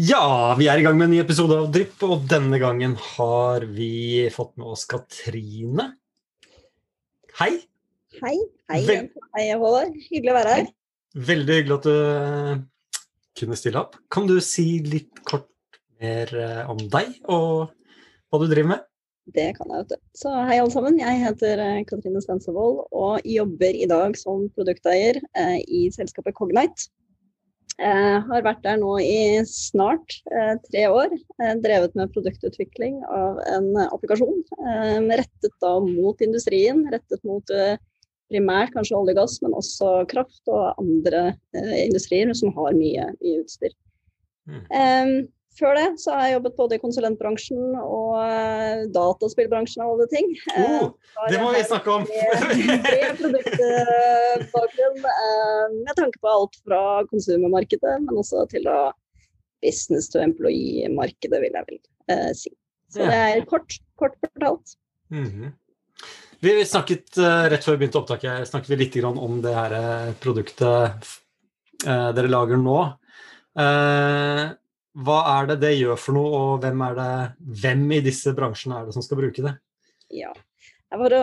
Ja, vi er i gang med en ny episode av Drypp, og denne gangen har vi fått med oss Katrine. Hei. Hei. Hei, Vel- hei Håvard. Hyggelig å være her. Veldig hyggelig at du eh, kunne stille opp. Kan du si litt kort mer eh, om deg og hva du driver med? Det kan jeg, vet du. Så hei alle sammen. Jeg heter eh, Katrine Stensevold og jobber i dag som produkteier i selskapet Cognite. Eh, har vært der nå i snart eh, tre år. Eh, drevet med produktutvikling av en applikasjon rettet da mot industrien. Rettet mot primært kanskje olje og gass, men også kraft og andre industrier som har mye, mye utstyr. Mm. Før det så har jeg jobbet både i konsulentbransjen og eh, dataspillbransjen og alle ting. Eh, Oh, det må vi snakke om! Bred produktbakgrunn eh, med tanke på alt fra konsumermarkedet, men også til da business to employee-markedet, vil jeg vel eh, si. Så det er kort, kort fortalt. Mhm. Vi snakket eh, rett før vi begynte opptaket, snakket vi litt om det her eh, produktet eh, dere lager nå. Hva er det det gjør for noe, og hvem, er det, hvem i disse bransjene er det som skal bruke det? Ja. For å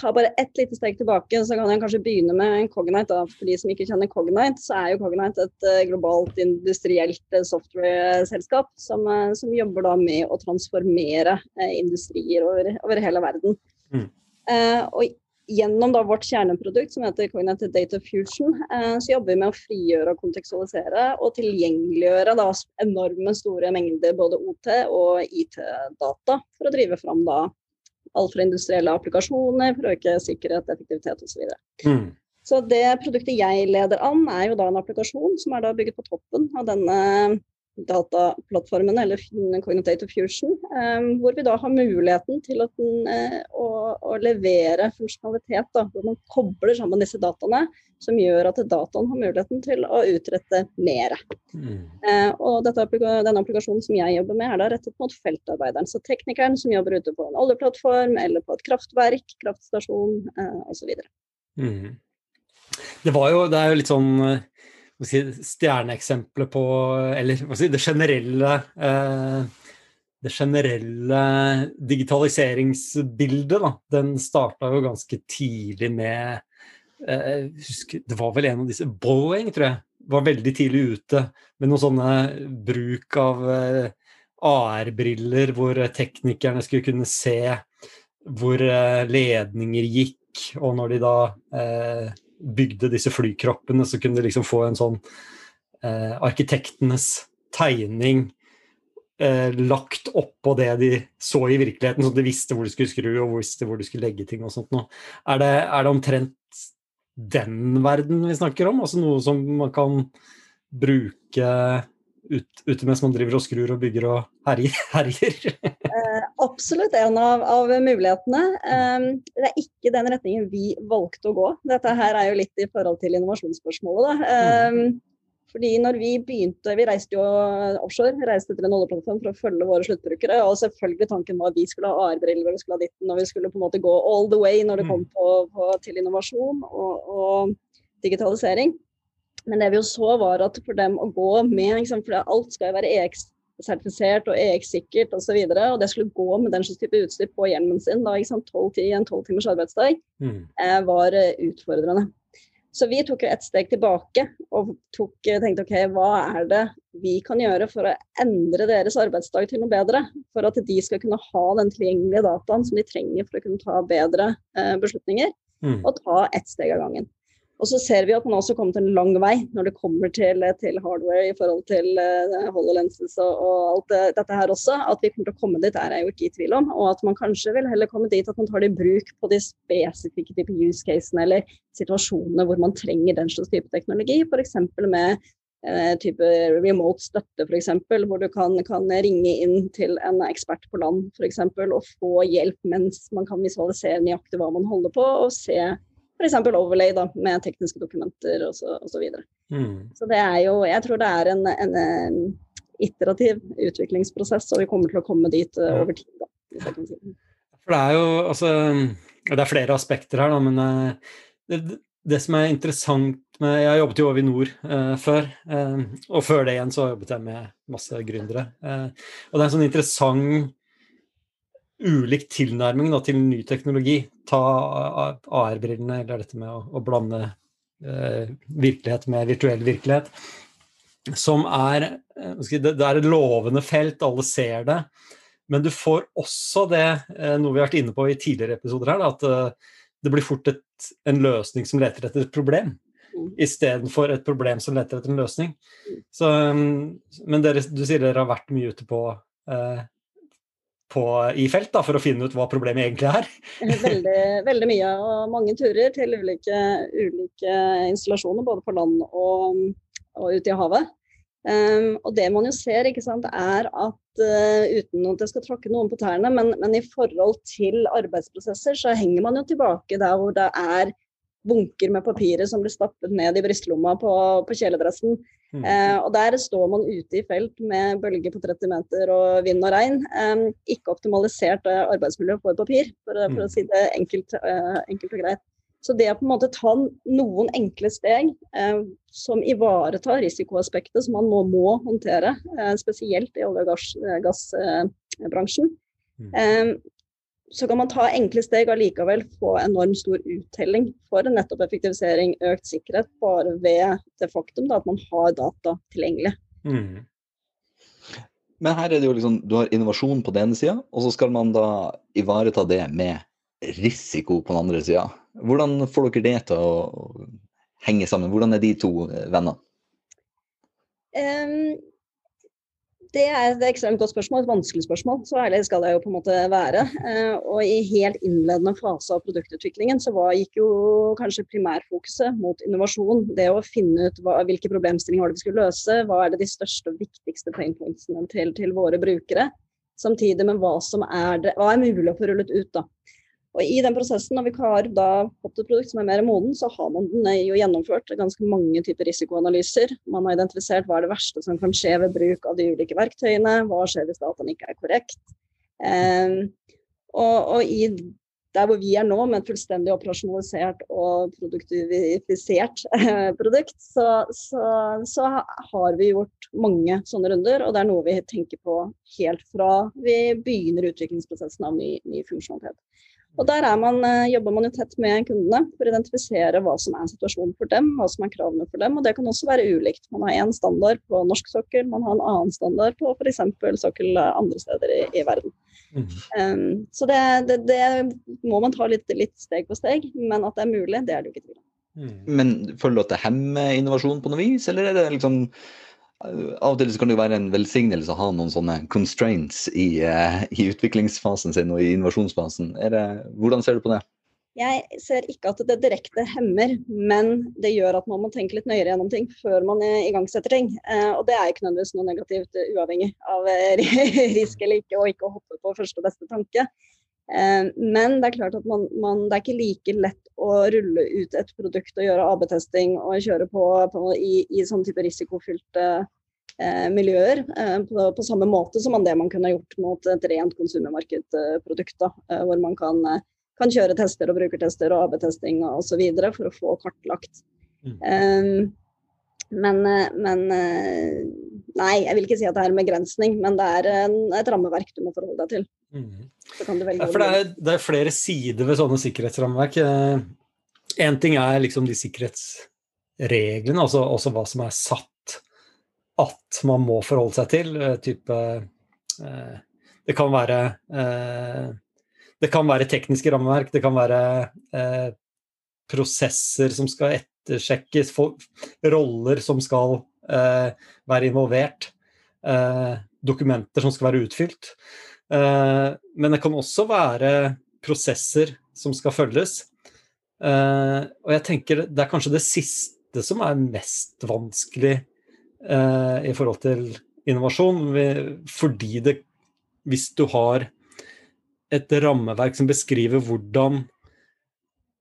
ta bare ett lite steg tilbake, så kan jeg kanskje begynne med Cognite. Da. For de som ikke kjenner Cognite, så er jo Cognite et eh, globalt industrielt eh, software-selskap som, eh, som jobber da med å transformere industrier over, over hele verden. Mm. Eh, og gjennom da vårt kjerneprodukt som heter Cognitive Data Fusion, eh, så jobber vi med å frigjøre og kontekstualisere og tilgjengeliggjøre da enorme store mengder både OT og IT-data for å drive fram da alt fra industrielle applikasjoner for å øke sikkerhet, effektivitet osv. Så, Mm. så det produktet jeg leder an, er jo da en applikasjon som er da bygget på toppen av denne dataplattformen, eller Cognitative Fusion, eh, hvor vi da har muligheten til å, eh, å, å levere funksjonalitet, da, hvor man kobler sammen disse dataene, som gjør at dataen har muligheten til å utrette mer. Mm. Eh, og dette, denne applikasjonen som jeg jobber med, er da rettet mot feltarbeideren. Så teknikeren som jobber ute på en oljeplattform eller på et kraftverk, kraftstasjon osv. Mm. Det var jo, det er jo litt sånn si, stjerneeksempelet på Eller si, det generelle eh, Det generelle digitaliseringsbildet, da. Den starta jo ganske tidlig med eh, husker, Det var vel en av disse Boeing, tror jeg, var veldig tidlig ute med noen sånne bruk av eh, AR-briller hvor teknikerne skulle kunne se hvor eh, ledninger gikk, og når de da eh, bygde disse flykroppene, så kunne de liksom få en sånn eh, arkitektenes tegning eh, lagt oppå det de så i virkeligheten, så de visste hvor de skulle skru og visste hvor de skulle legge ting og sånt noe. Er det, er det omtrent den verden vi snakker om? Altså noe som man kan bruke ut, ute mens man driver og skrur og bygger og herjer? herjer. Eh, absolutt en av, av mulighetene. Eh, det er ikke den retningen vi valgte å gå. Dette her er jo litt i forhold til innovasjonsspørsmålet. Da. Eh, fordi når vi begynte, Vi reiste jo offshore, reiste til en oljeplattform for å følge våre sluttbrukere. Og selvfølgelig tanken var at vi skulle ha AR-briller, vi skulle ha ditten, og vi skulle på en måte gå all the way når det kom på, på, til innovasjon og, og digitalisering. Men det vi jo så var at for dem å gå med, liksom, for alt skal jo være EX-sertifisert og EX-sikkert osv., og, så videre, og det skulle gå med den slags type utstyr på hjelmen sin da, ikke sant, 12 ti- en tolvtimers arbeidsdag, Mm. eh, var eh, utfordrende. Så vi tok et steg tilbake og tok, eh, tenkte ok, hva er det vi kan gjøre for å endre deres arbeidsdag til noe bedre? For at de skal kunne ha den tilgjengelige dataen som de trenger for å kunne ta bedre eh, beslutninger Mm. og ta ett steg av gangen. Og så ser vi at man også kommet en lang vei når det kommer til, til hardware i forhold til uh, HoloLenses og, og alt det, dette her også. At vi kommer til å komme dit, er jeg jo ikke i tvil om. Og at man kanskje vil heller komme dit at man tar det i bruk på de spesifikke type use casene eller situasjonene hvor man trenger den slags type teknologi. F.eks. med eh, type remote støtte, f.eks. Hvor du kan, kan ringe inn til en ekspert på land for eksempel, og få hjelp mens man kan visualisere nøyaktig hva man holder på, og se f.eks. overlay da, med tekniske dokumenter osv. Så, og så. Mm. så det er jo Jeg tror det er en, en, en iterativ utviklingsprosess, og vi kommer til å komme dit uh, over tid. Da, hvis jeg kan si det. For det er jo altså Det er flere aspekter her, da, men eh, det, det som er interessant med Jeg har jobbet i nord eh, før, eh, og før det igjen så jobbet jeg med masse gründere. Eh, og det er en sånn interessant ulik tilnærming da, til ny teknologi. Ta AR-brillene, eller dette med å, å blande eh, virkelighet med virtuell virkelighet. Som er eh, Det er et lovende felt, alle ser det. Men du får også det, eh, noe vi har vært inne på i tidligere episoder her, da, at eh, det blir fort et, en løsning som leter etter et problem. Mm. Istedenfor et problem som leter etter en løsning. Så, mm, men dere, du sier dere har vært mye ute på eh, på, i felt da, for å finne ut hva problemet egentlig er? veldig, veldig, mye, og mange turer til ulike, ulike installasjoner, både på land og, og ute i havet. Um, og det man jo ser, ikke sant, er at uh, uten at jeg skal tråkke noen på tærne, men, men, i forhold til arbeidsprosesser, så henger man jo tilbake der hvor det er bunker med papirer som blir stappet ned i brystlomma på, på kjeledressen. Mm. Eh, og der står man ute i felt med bølger på 30 meter og vind og regn. Eh, ikke optimalisert eh, arbeidsmiljø for papir, for, for mm. å si det enkelt, eh, enkelt, og greit. Så det å på en måte ta noen enkle steg eh, som ivaretar risikoaspektet som man nå må håndtere, eh, spesielt i olje- og gassbransjen, mm så kan man ta enkle steg og likevel få enormt stor uttelling for nettopp effektivisering, økt sikkerhet, bare ved det faktum da, at man har data tilgjengelig. Mm. Men her er det jo liksom, du har innovasjon på den ene sida, og så skal man da ivareta det med risiko på den andre sida. Hvordan får dere det til å henge sammen? Hvordan er de to vennene? Um, det er et ekstremt godt spørsmål, et vanskelig spørsmål. Så ærlig skal jeg jo på en måte være. Eh, og i helt innledende fase av produktutviklingen så var, gikk jo kanskje primærfokuset mot innovasjon. Det å finne ut hva, hvilke problemstillinger var det vi skulle løse, hva er det de største og viktigste painpointsene til, til våre brukere. Samtidig med hva som er, det, hva er mulig å få rullet ut. da. Og I den prosessen, når vi har da fått et produkt som er mer moden, så har man jo gjennomført ganske mange typer risikoanalyser. Man har identifisert hva er det verste som kan skje ved bruk av de ulike verktøyene. Hva skjer hvis dataen ikke er korrekt. Um, og, og, i der hvor vi er nå, med et fullstendig operasjonalisert og produktivifisert eh, produkt, så, så, så, har vi gjort mange sånne runder. Og det er noe vi tenker på helt fra vi begynner utviklingsprosessen av ny, ny funksjonalitet. Og Der man, eh, jobber man jo tett med kundene for å identifisere hva som er situasjonen for dem, hva som er kravene for dem. og Det kan også være ulikt. Man har én standard på norsk sokkel, man har en annen standard på f.eks. sokkel andre steder i, i verden. Mm. Um, så det, det, det, må man ta litt, litt, steg for steg, men at det er mulig, det er det jo ikke tvil om. Mm. Men føler du at det hemmer innovasjon på noe vis, eller er det liksom av og til kan det være en velsignelse å ha noen sånne constraints i, uh, i utviklingsfasen sin og i innovasjonsfasen. Det, hvordan ser du på det? Jeg ser ikke at det direkte hemmer, men det gjør at man må tenke litt nøyere gjennom ting før man igangsetter ting. Uh, og det er ikke nødvendigvis noe negativt, uavhengig av risk eller ikke, og ikke å hoppe på første beste tanke. Men det er klart at man, man, det er ikke like lett å rulle ut et produkt og gjøre AB-testing og kjøre på, på i, i sånn type risikofylte eh, miljøer eh, på, på, samme måte som man det man kunne gjort mot et rent konsumermarkedprodukt. Eh, hvor man kan, eh, kan, kjøre tester og brukertester og AB-testing osv. for å få kartlagt. Mm. Um, men, eh, men, Nei, jeg vil ikke si at det er en begrensning, men det er en, et rammeverk du må forholde deg til. Mm. Ja, for det er, det er, flere sider ved sånne sikkerhetsrammeverk. Én ting er liksom de sikkerhetsreglene, altså også hva som er satt at man må forholde seg til. Eh, type eh, Det kan være eh, Det kan være tekniske rammeverk, det kan være prosesser som skal ettersjekkes, roller som skal være involvert, dokumenter som skal være utfylt. Men det kan også være prosesser som skal følges. Og jeg tenker det er kanskje det siste som er mest vanskelig i forhold til innovasjon. Fordi det Hvis du har et rammeverk som beskriver hvordan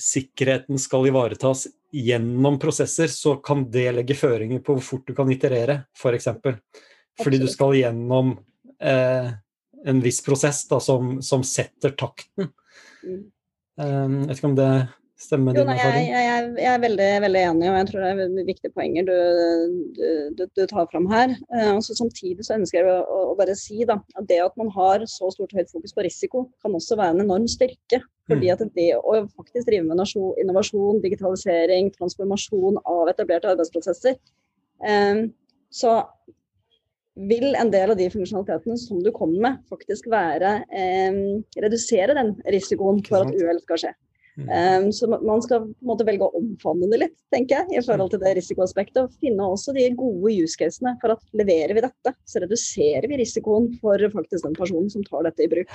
sikkerheten skal ivaretas gjennom prosesser, så kan det legge føringer på hvor fort du kan iterere, f.eks. For Fordi du skal gjennom eh, en viss prosess da, som, som setter takten. Mm. jeg vet ikke om det Stemmer din erfaring? jeg, jeg, jeg er veldig, veldig enig, og jeg tror det er viktige poenger du, du, du, du tar fram her. Eh, og så samtidig så ønsker jeg å, å bare si da, at det at man har så stort høyt fokus på risiko, kan også være en enorm styrke. Fordi Mm. at det å faktisk drive med innovasjon, digitalisering, transformasjon av etablerte arbeidsprosesser, eh, så vil en del av de funksjonalitetene som du kommer med, faktisk være eh, redusere den risikoen for at uhell skal skje. Mm. Um, så man skal på en måte velge å omfavne det litt, tenker jeg, i forhold til det risikoaspektet. Og finne også de gode use casene for at leverer vi dette, så reduserer vi risikoen for faktisk den personen som tar dette i bruk.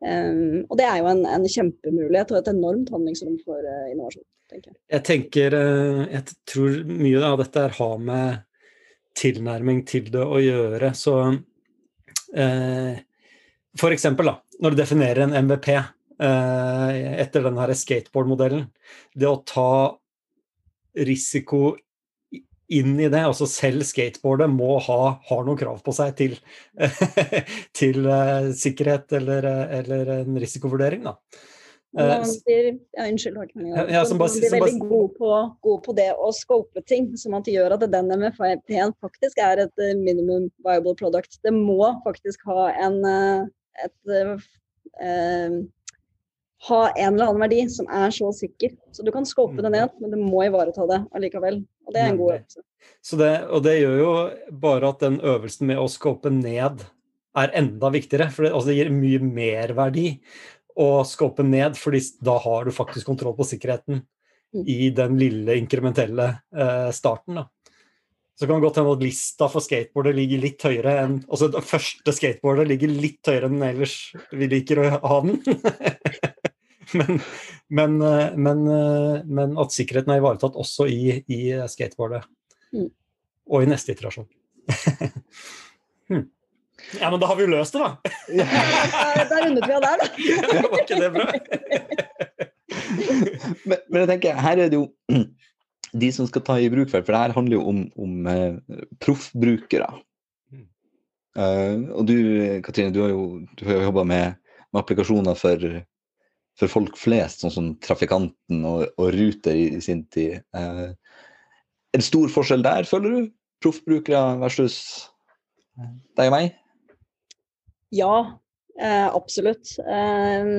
Um, og det er jo en, en kjempemulighet og et enormt handlingsrom for uh, innovasjon, tenker jeg. Jeg tenker uh, Jeg tror mye av dette har med tilnærming til det å gjøre. Så uh, for eksempel, da, når du definerer en MVP etter den her skateboard-modellen, det å ta risiko inn i det, altså selv skateboardet må ha har noen krav på seg til, til uh, sikkerhet eller, eh, eller en risikovurdering. Da. Eh, blir, ja, unnskyld, Håkon. Ja, ja, som bare- man blir veldig god på, god på det å scope ting, som at det gjør at den MFP-en faktisk er et eh, minimum viable product. Det må faktisk ha en et, et, eh, eh, ha en eller annen verdi som er så sikker. Så du kan skåpe det ned, men du må ivareta det allikevel. Og det er en god øvelse. Så det, og det gjør jo bare at den øvelsen med å skåpe ned er enda viktigere. For det, altså det gir mye merverdi å skåpe ned, fordi da har du faktisk kontroll på sikkerheten Mm. i den lille inkrementelle eh, starten. Da. Så kan det godt hende at lista for skateboardet ligger litt høyere enn Altså det første skateboardet ligger litt høyere enn ellers vi liker å ha den. men, men, eh, men, eh, men at sikkerheten er ivaretatt også i, i skateboardet. Mm. Og i neste iterasjon. hmm. Ja, men da har vi jo løst det, da! Da, da rundet vi av der, da. Var ikke det bra? Men, men jeg tenker, her er det jo de som skal ta i bruk, for for det her handler jo om, om eh, proffbrukere. Mm. Eh, og du, Katrine, du har jo, du har jo jobba med, med applikasjoner for, for folk flest, sånn som Trafikanten og, og Ruter i, i sin tid. Eh, en stor forskjell der, føler du? Proffbrukere versus eh, deg og meg? Ja, eh, absolutt. Eh,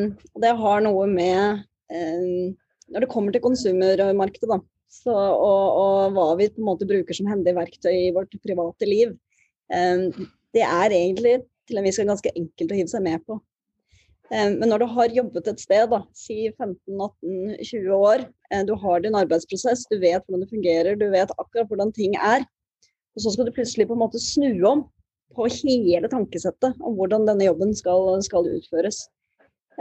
det har noe med eh, Når det kommer til konsumermarkedet, da, så, og, og hva vi på en måte bruker som hendig verktøy i vårt private liv, eh, det er egentlig til en viss grad ganske enkelt å hive seg med på. Eh, men når du har jobbet et sted, da, si 15-18-20 år, eh, du har din arbeidsprosess, du vet hvordan det fungerer, du vet akkurat hvordan ting er, og så skal du plutselig på en måte snu om på hele tankesettet om hvordan denne jobben skal, skal utføres.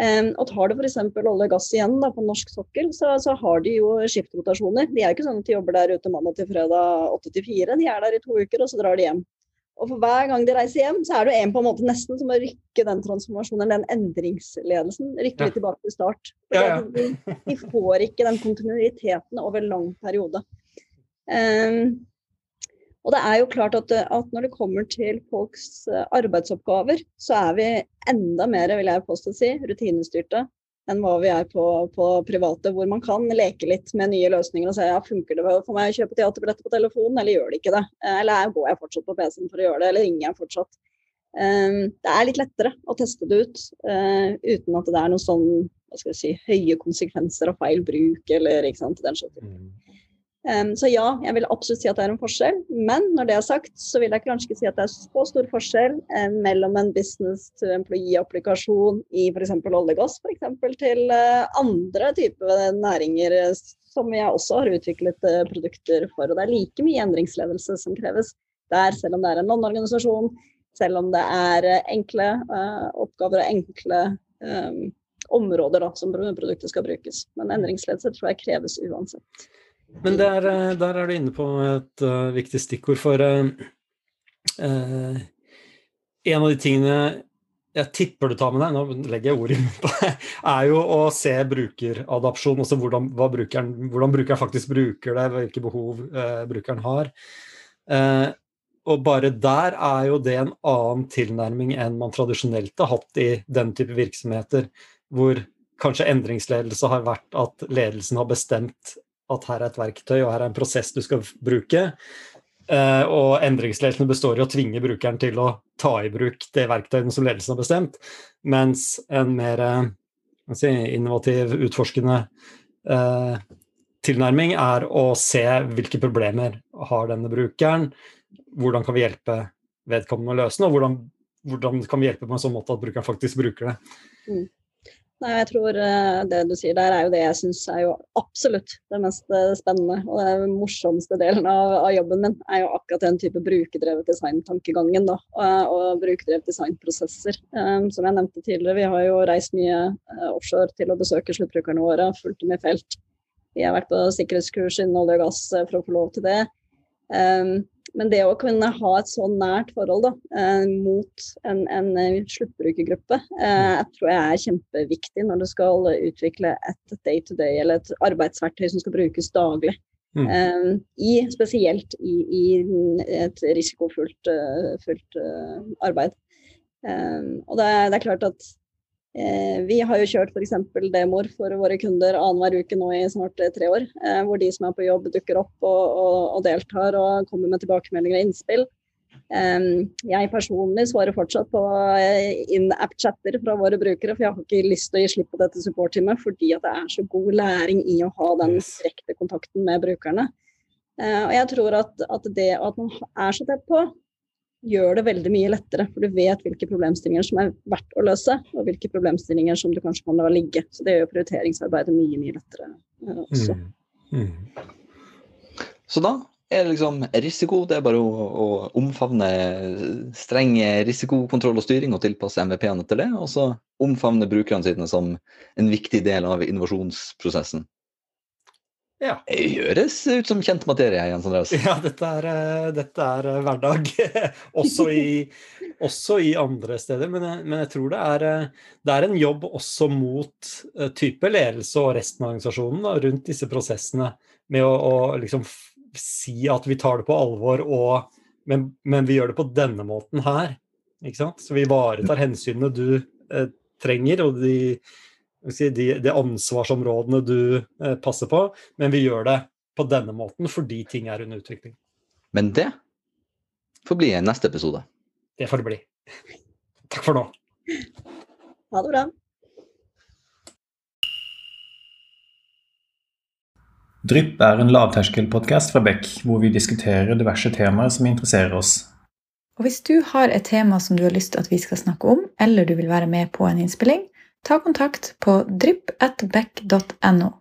Um, og tar du f.eks. olje og gass igjen da, på norsk sokkel, så, så har de jo skiftrotasjoner. De er jo ikke sånn at de jobber der ute mandag til fredag 8 til 4. De er der i to uker, og så drar de hjem. Og for hver gang de reiser hjem, så er det jo en på en måte nesten som å rykke den transformasjonen, den endringsledelsen, rykke Ja. litt tilbake til start. Ja, ja. De, de får ikke den kontinuiteten over lang periode. Um, og det er jo klart at, at når det kommer til folks eh, arbeidsoppgaver, så er vi enda mer, vil jeg påstå si, rutinestyrte enn hva vi er på, på private, hvor man kan leke litt med nye løsninger og si ja, funker det for meg å kjøpe teaterbilletter på telefonen, eller gjør det ikke det? Eh, Eller er- går jeg fortsatt på PC-en for å gjøre det, eller ringer jeg fortsatt? Um, det er litt lettere å teste det ut eh, uten at det er noen sånn si, høye konsekvenser av feil bruk eller ikke sant, den slags. Um, så ja, jeg vil absolutt si at det er en forskjell. Men når det er sagt, så vil jeg kanskje ikke si at det er så stor forskjell eh, mellom en business to employee-applikasjon i f.eks. olje og gass, f.eks. til eh, andre typer næringer eh, som jeg også har utviklet eh, produkter for. Og det er like mye endringsledelse som kreves der, selv om det er en landorganisasjon, selv om det er eh, enkle eh, oppgaver og enkle områder da, som produktet skal brukes. Men endringsledelse tror jeg kreves uansett. Men der, eh, der er du inne på et uh, viktig stikkord, for uh, uh, en av de tingene jeg tipper du tar med deg, nå legger jeg ord i munnen på deg, er jo å se brukeradopsjon, altså hvordan, brukeren, hvordan brukeren faktisk bruker det, hvilke behov eh, brukeren har. Og bare der er jo det en annen tilnærming enn man tradisjonelt har hatt i den type virksomheter, hvor kanskje endringsledelse har vært at ledelsen har bestemt at her er et verktøy og her er en prosess du skal bruke. Uh, og endringsledelsen består i å tvinge brukeren til å ta i bruk det verktøyet som ledelsen har bestemt, mens en mer uh, si, innovativ, utforskende uh, tilnærming er å se hvilke problemer har denne brukeren, hvordan kan vi hjelpe vedkommende å løse den, og hvordan, hvordan kan vi hjelpe på en sånn måte at brukeren faktisk bruker det. Mm. Nei, jeg tror eh, det du sier der er jo det jeg syns er jo absolutt det mest eh, spennende og det morsomste delen av, av jobben min. er jo akkurat den type brukerdrevet design-tankegangen da, og, og brukerdrevet designprosesser. Um, som jeg nevnte tidligere, vi har jo reist mye uh, offshore til å besøke sluttbrukerne våre, fulgt dem i felt. Vi har vært på sikkerhetskurs innen olje og gass for å få lov til det. Um, men det å kunne ha et så nært forhold da, eh, mot en, en sluttbrukergruppe, eh, jeg tror jeg er kjempeviktig når du skal utvikle et day to day eller et arbeidsverktøy som skal brukes daglig. Mm. Eh, i, spesielt i, i, et risikofullt fullt, arbeid. og det, det er klart at Eh, vi har jo kjørt f.eks. demoer for våre kunder annenhver uke nå i snart tre år. Eh, hvor de som er på jobb dukker opp og, og, og deltar og kommer med tilbakemeldinger og innspill. Eh, jeg personlig svarer fortsatt på in-app-chatter fra våre brukere, for jeg har ikke lyst til å gi slipp på dette support-teamet fordi at det er så god læring i å ha den direkte kontakten med brukerne. Og jeg tror at, at det at man er så tett på, gjør det veldig mye lettere. For du vet hvilke problemstillinger som er verdt å løse, og hvilke problemstillinger som du kanskje kan la ligge. Så det gjør prioriteringsarbeidet mye, mye lettere uh, også. Mm. Mm. Så da er det liksom risiko. Det er bare å, å omfavne streng risikokontroll og styring og tilpasse MVP-ene etter det. Og så omfavne brukerne sine som en viktig del av innovasjonsprosessen. Ja. Det høres ut som kjent materie, Jens Andreas. Ja, dette er, eh, dette er eh, hverdag. også, i, også, i, andre steder. Men jeg, men jeg tror det er, eh, det er, en jobb også mot type ledelse og resten av organisasjonen da, rundt disse prosessene. Med å, å liksom si at vi tar det på alvor, og, men, men, vi gjør det på denne måten her. Så vi ivaretar hensynene du eh, trenger, og de si, de, de, ansvarsområdene du eh, passer på, men vi gjør det på denne måten fordi ting er under utvikling. Men det får bli i neste episode. Det får det bli. Takk for nå. Ha det bra. Drypp er en lavterskelpodkast fra Beck, hvor vi diskuterer diverse temaer som interesserer oss. Og Hvis du har et tema som du har lyst til at vi skal snakke om, eller du vil være med på en innspilling, ta kontakt på drypp.beck.no.